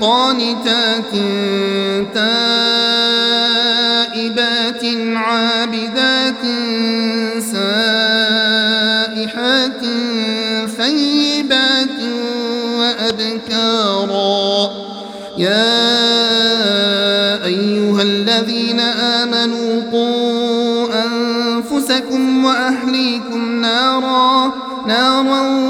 قانتات تائبات عابدات سائحات ثيبات وأبكارا. يا أيها الذين آمنوا قوا أنفسكم وأهليكم نارا نارا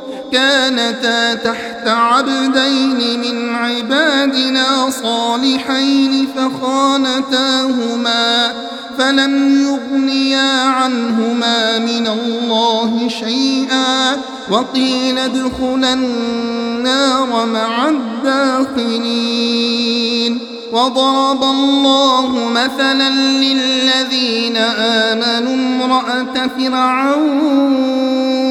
كانتا تحت عبدين من عبادنا صالحين فخانتاهما فلم يغنيا عنهما من الله شيئا وقيل ادخلا النار مع الداخلين وضرب الله مثلا للذين آمنوا امرأة فرعون